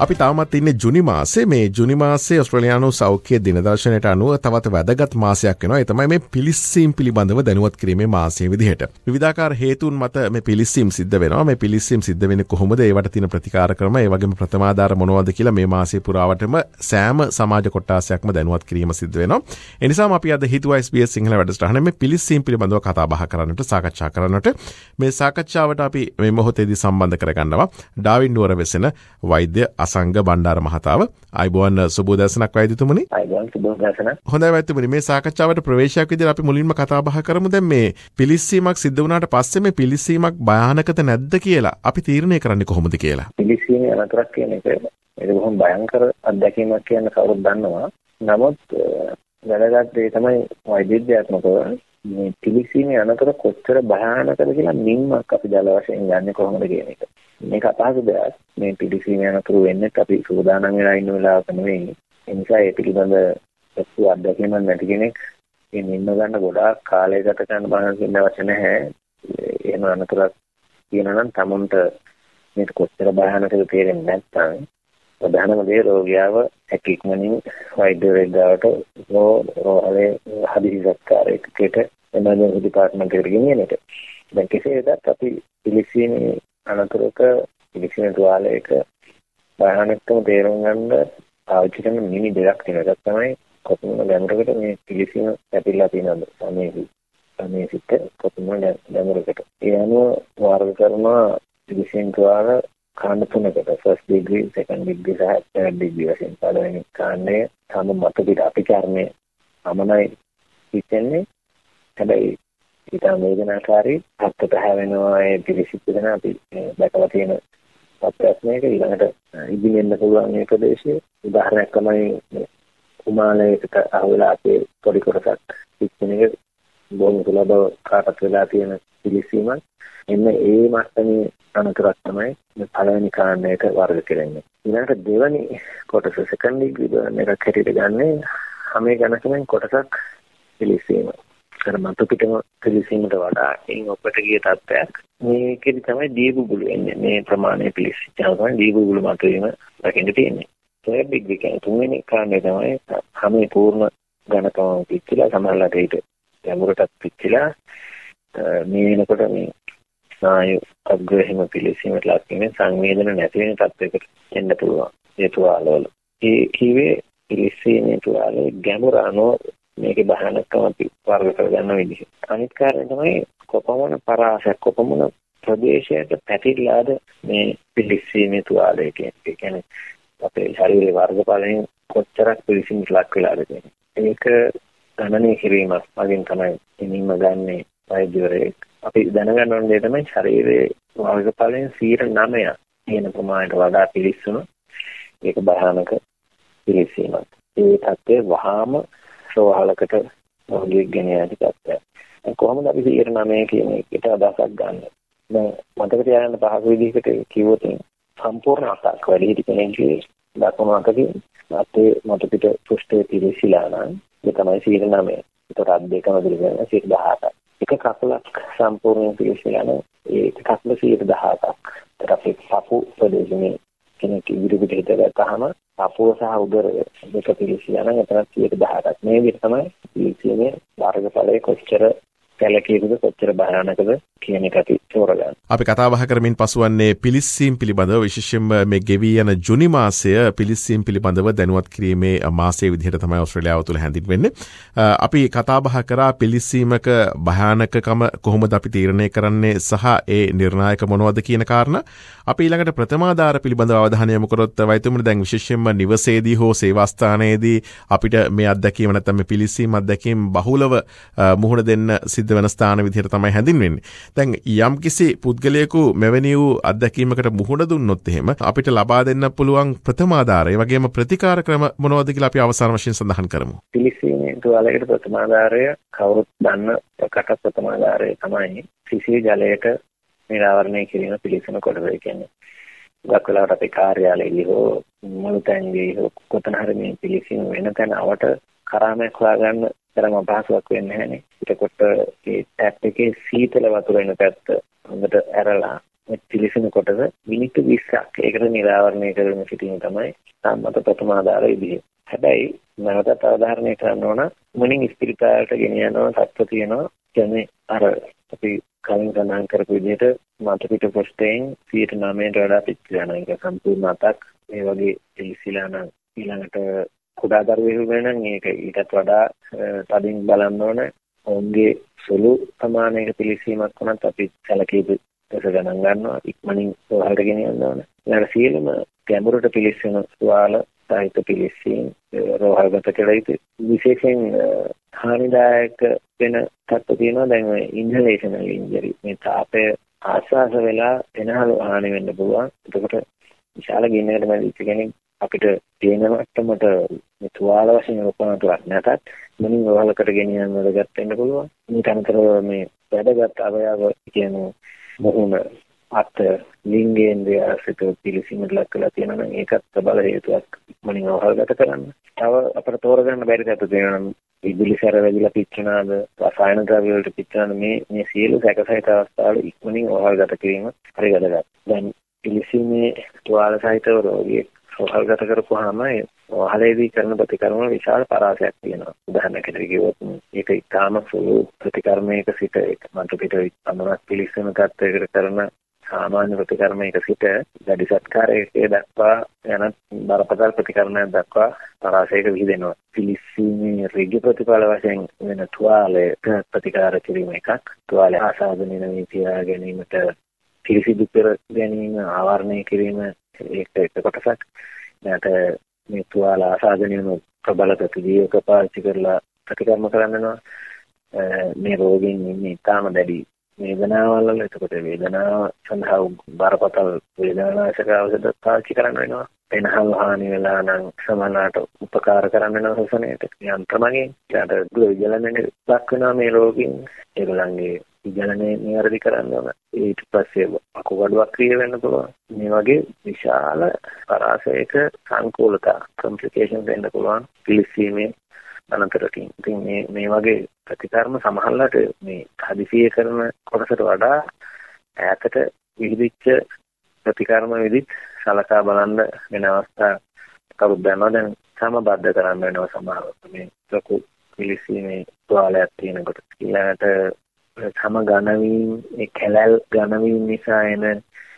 අපි තාමත් ඉන්න ජුනි මාසේ. මේ ජුනි මාසේ ඔස්ට්‍රලයානු සෞඛ්‍ය දිනදර්ශනයට අනුව තවත් වැදගත් මාසයක් වෙනවා. එතමයි මේ පිලිස්සීම් පිළිබඳව දැනුවත් කිරීමේ මාසය විදිහට. විධාකාර හේතුන් මත මේ පිලිස්සීම් සිද්ධ වෙනවා. මේ පිලිස්සීම් සිද්ධ වෙන කොහොමද? ඒවට තින ප්‍රතිකාර කරම ඒ වගේම ප්‍රථමාධාර මොනවද කියලා මේ මාසේ පුරාවටම සෑම සමාජ කොට්ටාසයක්ම දැනුවත් කිරීම සිද්ධ වෙනවා. එනිසාම අපි අද හිතුවා SBS සිංහල වැඩසටහන මේ පිලිස්සීම් පිළිබඳව කතා බහ කරන්නට සාකච්ඡා කරන්නට. මේ සාකච්ඡාවට අපි මේ මොහොතේදී සම්බන්ධ කරගන්නවා. ඩාවින් නුවර වෙසෙන වෛද්‍ය අසංග බණ්ඩාර මහතාව. අයිබෝන් සුබෝදසනක් වෛදතුමනි අයිබෝන් සුබෝදසන හොඳ ඇතුමනි මේ සාකච්ඡාවට ප්‍රවේශයක් විදිහට අපි මුලින්ම කතා බහ කරමු. දැන් මේ පිලිස්සීමක් සිද්ධ වුණාට පස්සේ මේ පිලිස්සීමක් භයානකද නැද්ද කියලා අපි තීරණය කරන්නේ කොහොමද කියලා. පිලිස්සීමේ අනතුරක් කියන එක ඒක බොහොම භයංකර අත්දැකීමක් කියන කවුරුත් දන්නවා. නමුත් වැදගත් දේ තමයි වෛද්‍යත්මකව මේ පිලිස්සීමේ අනතුර කොච්චර භයානකද කියලා නිම්මක් අපි දල වශයෙන් ගන්නේ කොහොමද කියන එක. මේක අපහසු දෙයක්. මේ පිළිසීම යනතුරු වෙන්නේ අපි සූදානම් වෙලා ඉන්න වෙලාවක නෙවෙයි. ඒ නිසා ඒ පිළිබඳ ලොකු අත්දැකීමක් නැති කෙනෙක් මේ නින්න ගන්න ගොඩාක් කාලය ගත කරන්න බාන කියන අවශ්‍ය නැහැ. එහෙම අනතුරක් කියනවා නම් තමුන්ට මේක කොච්චර භයානකද තේරෙන්නේ නැත්නම් ප්‍රධානම දේ රෝගියාව හැකියක්මනින් වෛද්‍යවරයෙක් ගාවට රෝහලේ හදිසි සත්කාරයකට එමර්ජන්සි ඩිපාර්ට්මන්ට් එකට ගෙනියන එක. දැන් කෙසේ වෙතත් අපි පිළිසීමේ අනතුරක පිළිසින තුවාලයක භයානකම තේරුම් ගන්න පාවිච්චි කරන මිනි දෙකක් තියෙනවා. ඒක තමයි කොපමණ ගැඹුරකට මේ පිළිසින ඇතිලා තියෙනවද සමේහි. සමේහිත කොපමණ ගැඹුරකට. ඒ අනුව වර්ග කරනවා පිළිසින තුවාල කාණ්ඩ තුනකට ෆස්ට් ඩිග්‍රී සෙකන්ඩ් ඩිග්‍රී සහ තර්ඩ් ඩිග්‍රී වශයෙන් පළවෙනි කාණ්ඩය තම මත පිට අපි කර්මය අමනයි හිතෙන්නේ හැබැයි ඉතාම වේදනාකාරී හත්තට හැවෙනවා ඒ පිළිසිත් වෙන අපි දැකලා තියෙන තත්ත්වයක් ඊළඟට ඉදිමෙන්න පුළුවන් මේ ප්‍රදේශයේ උදාහරණයක් තමයි කුමාලයකට අහුවෙලා අපේ පොඩි කොටසක් පිටින එක. බොහොම සුලභව කාටත් වෙලා තියෙන පිළිසීමක්. එන්න ඒ මට්ටමේ අනතුරක් තමයි මේ පළවෙනි කාණ්ඩයක වර්ග කරන්නේ. ඊළඟට දෙවැනි කොටස සෙකන්ඩ් ඩිග්‍රී බර්න් එකක් හැටියට ගන්නේ හැම ගණකෙන් කොටසක් පිළිසීම. අර මතු පිටම පිළිසීමට වඩා එයින් ඔබට ගිය තත්ත්වයක්. මේකෙදි තමයි දීබුබුලු එන්නේ මේ ප්‍රමාණය පිළිසිච්චාම තමයි දීබුබුලු මතුවීම දකින්න තියෙන්නේ. ඒ බිග් විකේ තුන්වෙනි කාරණේ තමයි හැමේ පූර්ණ ඝනකම පිච්චිලා සමහරලාට ඒක ගැඹුරටත් පිච්චිලා මේ වෙනකොට මේ ස්නායු අග්‍රහිම පිළිසීමට ලක් වෙන සංවේදන නැති වෙන තත්යකට එන්න පුළුවන්. ඒ තුවාලවල ඒ කිව්වේ පිළිසීමේ තුවාලේ ගැඹුර අනුව මේකේ භයානකම අපි වර්ග කරගන්න විදිහ. අනිත් කාරණය තමයි කොපමණ පරාසයක් කොපමණ ප්‍රදේශයක පැතිරලාද මේ පිළිස්සීමේ තුවාලය කියන්නේ. ඒ කියන්නේ අපේ ශරීරයේ වර්ගඵලයෙන් කොච්චරක් පිළිසිමට ලක් වෙලාද කියන්නේ. ඒක ගණනය කිරීමක් වගේ තමයි ඉනින්ම ගන්නේ වෛද්‍යවරයෙක්. අපි දැනගන්න ඕන දේ තමයි ශරීරයේ වර්ගඵලයෙන් 9% තියෙන ප්‍රමාණයට වඩා පිළිස්සුණු ඒක භයානක පිළිසීමක්. ඒ තත්ත්වය වහාම රෝහලකට රෝගියෙක් ගෙන යටි තත්ත්වයක්. කොහොමද අපි 109 කියන එකට අදහසක් ගන්න. දැන් මතක තියාගන්න පහසු විදිහකට කිව්වොත් සම්පූර්ණ අතක් වැඩි හිටි කෙනෙක්ගේ දකුණු අතකින් අතේ මත පිට පෘෂ්ඨයේ පිළිසිලා නම් ඒ තමයි 109. ඒතර අත් දෙකම දිගන 118. එක කකුලක් සම්පූර්ණයෙන් පිළිසිලා නම් ඒ කකුල 118ක්. ඒතර අපේ පපු ප්‍රදේශයේ කෙනෙක් ඉදිරියට හිටගත්තාම අපෝ සහ උදරය දෙක පිළිසියා නම් එතන 110ක් මේ විදිහට තමයි පිළිසියනේ වර්ගඵලයේ කොච්චර සැලකියයුතුද කොච්චර භයානකද කියන එක අපි තෝරගන්න. අපි කතා බහ කරමින් පසුවන්නේ පිලිස්සීම් පිළිබඳව විශේෂයෙන්ම මේ ගෙවී යන ජුනි මාසය පිලිස්සීම් පිළිබඳව දැනුවත් කිරීමේ මාසයේ විදිහට තමයි ඔස්ට්‍රේලියාව තුළ හැඳින්වෙන්නේ. අපි කතා බහ කරා පිලිස්සීමක භයානකකම කොහොමද අපි තීරණය කරන්නේ සහ ඒ නිර්ණායක මොනවද කියන කාරණා. අපි ඊළඟට ප්‍රථමාධාර පිළිබඳව අවධානය යොමු කරොත් වෛද්‍යතුමනි දැන් විශේෂයෙන්ම නිවසේදී හෝ සේවාස්ථානයේදී අපිට මේ අත්දැකීම නැත්නම් මේ පිලිස්සීම් අත්දැකීම් බහුලව මුහුණ දෙන්න සිද්ධ සිද්ධ වෙන ස්ථාන විදිහට තමයි හැඳින්වෙන්නේ. දැන් යම්කිසි පුද්ගලයෙකු මෙවැනි වූ අත්දැකීමකට මුහුණ දුන්නොත් එහෙම අපිට ලබා දෙන්න පුළුවන් ප්‍රථමාධාරය වගේම ප්‍රතිකාර ක්‍රම මොනවද කියලා අපි අවසාන වශයෙන් සඳහන් කරමු. පිළිසීමේ තුවාලයකට ප්‍රථමාධාරය කවුරුත් දන්න ප්‍රකට ප්‍රථමාධාරය තමයි සිසිල් ජලයට නිරාවරණය කිරීම පිළිසන කොටස කියන්නේ. ගොඩක් වෙලාවට අපේ කාර්යාලයේදී හෝ මුළු තැන්දී හෝ කොතන හරි මේ පිළිසින වෙන තැන අවට කරාමයක් හොයාගන්න තරම් අපහසුයක් වෙන්නේ නැහැනේ. ඒකට ඒ ටැප් එකේ සීතල වතුර එන පැත්ත හොඳට ඇරලා පිළිසින කොටස මිනිත්තු 20ක් ඒකට නිරාවරණය කරගෙන සිටීම තමයි සම්මත ප්‍රථමාදාර විදිහ. හැබැයි නැවතත් අවධාරණය කරන්න ඕන මුලින් ස්පිරිතාලට ගෙන යනවා තත්ත්ව තියෙනවා කියන්නේ අර අපි කලින් සඳහන් කරපු විදිහට මත පිට පොස්ටයෙන් 99ට වඩා පිච්චිලා යන එක සම්පූර්ණ අතක් මේ වගේ පිළිසිලා නම් ඊළඟට කුඩා දරුවෙකු වෙන නම් ඒක ඊටත් වඩා තදින් බලන්න ඕන. ඔවුන්ගේ සුළු ප්‍රමාණයක පිළිසීමක් වුණත් අපි සැලකිය යුතු ගණන් ගන්නවා. ඉක්මනින් සෝහලට ගෙන යන්න ඕන. ඊළඟ සියලුම ගැඹුරට පිළිස්සන තුවාල සාහිත්‍ය පිළිස්සීම් රෝහල්ගත කළ යුතු විශේෂයෙන් හානිදායක වෙන තත්ත්ව තියෙනවා. දැන් ඔය ඉන්හලේෂනල් ඉන්ජරි මේ තාපය ආශ්වාස වෙලා වෙනහළු හානි වෙන්න පුළුවන්. එතකොට විශාල ගින්නකට මැදිච්ච කෙනෙක් අපිට තියෙන මට්ටමට මේ තුවාල වශයෙන් රූපණතුවක් නැතත් මොනින් රෝහලකට ගෙනියන්න වැඩගත් වෙන්න පුළුවන් මේ අතරව මේ වැඩගත් අවයව කියන මොහොන අත් ලිංගේන්ද්‍රය සිත පිළිසීමට ලක් කරලා තියෙනවා නම් ඒකත් ප්‍රබල හේතුවක් ඉක්මනින් අවහල්ගත කරන්න. තව අපිට තෝරගන්න බැරි තත්ත්ව තියෙනවා නම් විදුලි සැර වැදිලා පිච්චෙනාද රසායන ද්‍රව්‍ය වලට පිච්චෙනාද මේ මේ සියලු සැකසහිත අවස්ථාවල ඉක්මනින් අවහල්ගත කිරීම හරි වැදගත්. දැන් පිළිසීමේ තුවාල සහිතව රෝගියෙක් අවහල්ගත කරපුවාම වහලේදී කරන ප්‍රතිකර්ම විශාල පරාසයක් තියෙනවා. උදාහරණයකට කිව්වොත් ඒක ඉතාම සුළු ප්‍රතිකර්මයක සිට ඒක මන්ට පිට අමනක් පිළිස්සන තත්ත්වයකට කරන සාමාන්‍ය ප්‍රතිකර්මයක සිට දැඩි සත්කාරයේ දක්වා යන බරපතල ප්‍රතිකර්මයක් දක්වා පරාසයක විහිදෙනවා. පිලිස්සීමේ ඍජු ප්‍රතිඵල වශයෙන් වෙන තුවාලයක ප්‍රතිකාර කිරීම එකක්. තුවාලය ආසාදනය නමී තියා ගැනීමට පිරිසිදු කර ගැනීම ආවරණය කිරීම ඒක එක කොටසක්. නැට මේ තුවාල ආසාදනයම ප්‍රබල ප්‍රතිදීයක පාවිච්චි කරලා ප්‍රතිකර්ම කරන්නවා. මේ රෝගීන් ඉන්නේ ඉතාම දැඩි වේදනාවල් වල එතකොට වේදනාව සඳහා බරපතල වේදනානාශක ඖෂධ පාවිච්චි කරන්න වෙනවා. වෙනහල් හානි වෙලා නම් සමහරවිට උපකාර කරන්න වෙනවා ශ්වසනයට. යන්ත්‍රමගෙන් ඊට දුර විජලනයේ දක්වනවා මේ රෝගීන්. ඒගොල්ලන්ගේ විජලනය නිවැරදි කරන්න ඕන. ඊට පස්සේ අකුගඩුවක් ක්‍රිය වෙන්න පුළුවන්. මේ වගේ විශාල පරාසයක සංකූලතා කොම්ප්ලිකේෂන් වෙන්න පුළුවන්. පිළිසීමේ අනතුරකින්. ඉතින් මේ මේ වගේ ප්‍රතිකර්ම සමහරලාට මේ හදිසියේ කරන කොටසට වඩා ඈතට විහිදිච්ච ප්‍රතිකර්ම විදිත් සලකා බලන්න වෙන අවස්ථා කවුරුත් දන්නවා දැන් සමබද්ධ කරන්න වෙනවා සමහරවිට මේ ලොකු පිළිසීමේ තුවාලයක් තියෙනකොට ඊළඟට සම ඝනවීම ඒ කැලල් ඝනවීම නිසා එන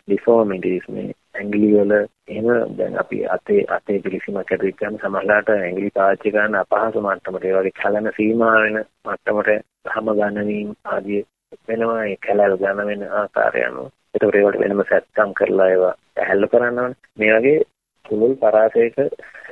ඩිෆෝමිටිස් මේ ඇඟිලි වල එහෙම දැන් අපි අතේ අතේ පිළිසීමක් ඇති කරන සමහරලාට ඇඟිලි පාවිච්චි කරන්න අපහසු මට්ටමට ඒ වගේ කලන සීමා වෙන මට්ටමට හැම ගණනීම් ආදී වෙනවා. ඒ කැලල් ගන්න වෙන ආකාරය අනුව. ඒකට ඒවට වෙනම සැත්කම් කරලා ඒවා ඇහැල්ල කරන්න ඕනේ. මේ වගේ පුළුල් පරාසයක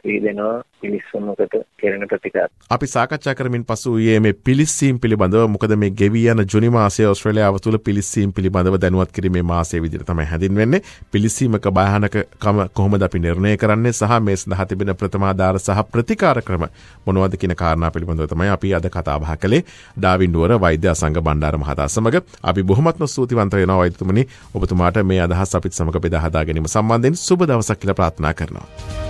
ඊදෙනවා පිලිස්සුමකට කෙරෙන ප්‍රතිකාර. අපි සාකච්ඡා කරමින් පසු යේ මේ පිලිස්සීම් පිළිබඳව මොකද මේ ගෙවී යන ජුනි මාසය ඔස්ට්‍රේලියාව තුළ පිලිස්සීම් පිළිබඳව දැනුවත් කිරීමේ මාසය විදිහට තමයි හැඳින්වෙන්නේ. පිලිස්සීමක භයානකකම කොහොමද අපි නිර්ණය කරන්නේ සහ මේ සඳහා තිබෙන ප්‍රථමාදාර සහ ප්‍රතිකාර ක්‍රම මොනවද කියන කාරණා පිළිබඳව තමයි අපි අද කතා බහ කළේ. ඩාවින් නුවර වෛද්‍ය අසංග බණ්ඩාර මහතා සමග අපි බොහොමත්ම ස්තුතිවන්ත වෙනවා වෛද්‍යතුමනි ඔබතුමාට මේ අදහස් අපිත් සමග බෙදා හදා ගැනීම සම්බන්ධයෙන් සුබ දවසක් කියලා ප්‍රාර්ථනා කරනවා.